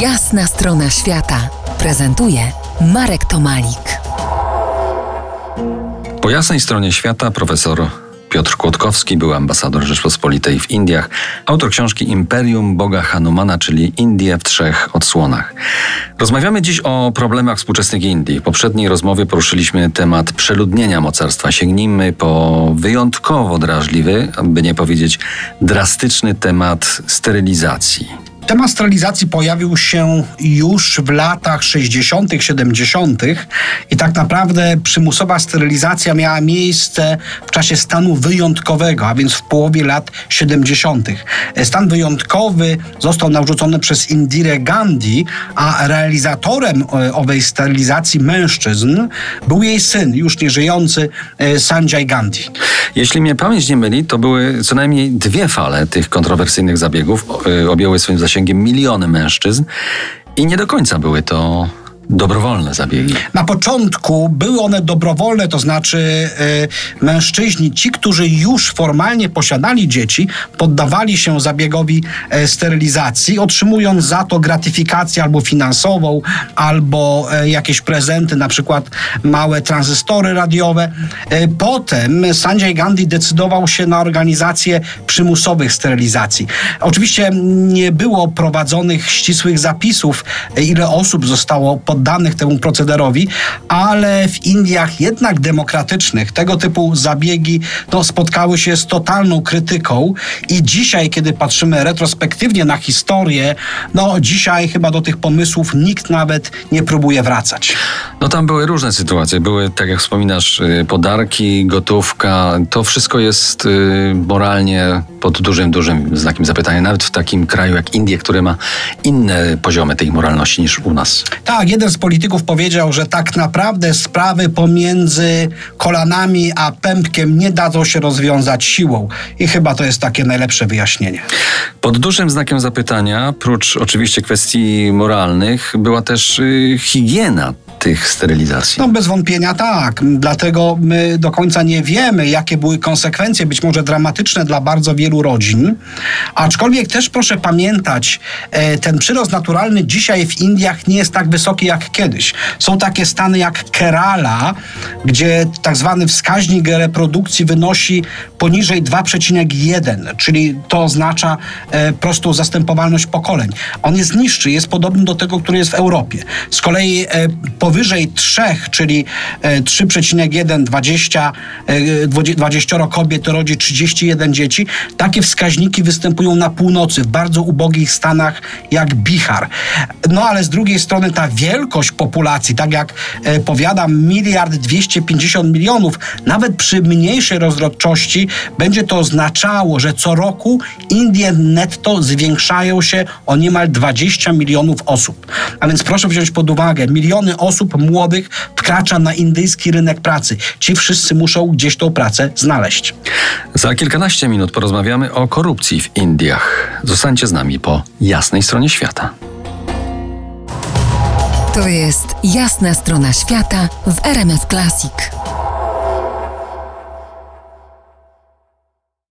Jasna strona świata prezentuje Marek Tomalik. Po jasnej stronie świata profesor Piotr Kłodkowski był ambasador Rzeczpospolitej w Indiach, autor książki Imperium Boga Hanumana, czyli Indie w trzech odsłonach. Rozmawiamy dziś o problemach współczesnych Indii. W poprzedniej rozmowie poruszyliśmy temat przeludnienia mocarstwa. Sięgnijmy po wyjątkowo drażliwy, aby nie powiedzieć drastyczny temat sterylizacji. Temat sterylizacji pojawił się już w latach 60., 70. i tak naprawdę przymusowa sterylizacja miała miejsce w czasie stanu wyjątkowego, a więc w połowie lat 70. Stan wyjątkowy został narzucony przez Indirę Gandhi, a realizatorem e, owej sterylizacji mężczyzn był jej syn, już nieżyjący e, Sanjay Gandhi. Jeśli mnie pamięć nie myli, to były co najmniej dwie fale tych kontrowersyjnych zabiegów. E, objęły swoim zasięgiem miliony mężczyzn. I nie do końca były to dobrowolne zabiegi. Na początku były one dobrowolne, to znaczy y, mężczyźni, ci, którzy już formalnie posiadali dzieci, poddawali się zabiegowi y, sterylizacji, otrzymując za to gratyfikację albo finansową, albo y, jakieś prezenty, na przykład małe tranzystory radiowe. potem Sanjay Gandhi decydował się na organizację przymusowych sterylizacji. Oczywiście nie było prowadzonych ścisłych zapisów, ile osób zostało poddanych temu procederowi, ale w Indiach jednak demokratycznych tego typu zabiegi no, spotkały się z totalną krytyką i dzisiaj, kiedy patrzymy retrospektywnie na historię, no dzisiaj chyba do tych pomysłów nikt nawet nie próbuje wracać. No tam były różne sytuacje. Były, tak jak wspominasz, y, podarki, gotówka. To wszystko jest y, moralnie pod dużym, dużym znakiem zapytania. Nawet w takim kraju jak Indie, który ma inne poziomy tej moralności niż u nas. Tak, jeden z polityków powiedział, że tak naprawdę sprawy pomiędzy kolanami a pępkiem nie dadzą się rozwiązać siłą. I chyba to jest takie najlepsze wyjaśnienie. Pod dużym znakiem zapytania, prócz oczywiście kwestii moralnych, była też y, higiena tych sterylizacji? No bez wątpienia tak. Dlatego my do końca nie wiemy, jakie były konsekwencje, być może dramatyczne dla bardzo wielu rodzin. Aczkolwiek też proszę pamiętać, e, ten przyrost naturalny dzisiaj w Indiach nie jest tak wysoki jak kiedyś. Są takie stany jak Kerala, gdzie tak zwany wskaźnik reprodukcji wynosi poniżej 2,1, czyli to oznacza e, prostą zastępowalność pokoleń. On jest niższy, jest podobny do tego, który jest w Europie. Z kolei e, powyżej 3, czyli 3,1, 20, 20 kobiet rodzi 31 dzieci. Takie wskaźniki występują na północy, w bardzo ubogich stanach jak Bihar. No ale z drugiej strony ta wielkość populacji, tak jak e, powiadam, miliard 250 milionów, nawet przy mniejszej rozrodczości będzie to oznaczało, że co roku Indie netto zwiększają się o niemal 20 milionów osób. A więc proszę wziąć pod uwagę, miliony osób osób młodych wkracza na indyjski rynek pracy. Ci wszyscy muszą gdzieś tą pracę znaleźć. Za kilkanaście minut porozmawiamy o korupcji w Indiach. Zostańcie z nami po jasnej stronie świata. To jest jasna strona świata w RMS Classic.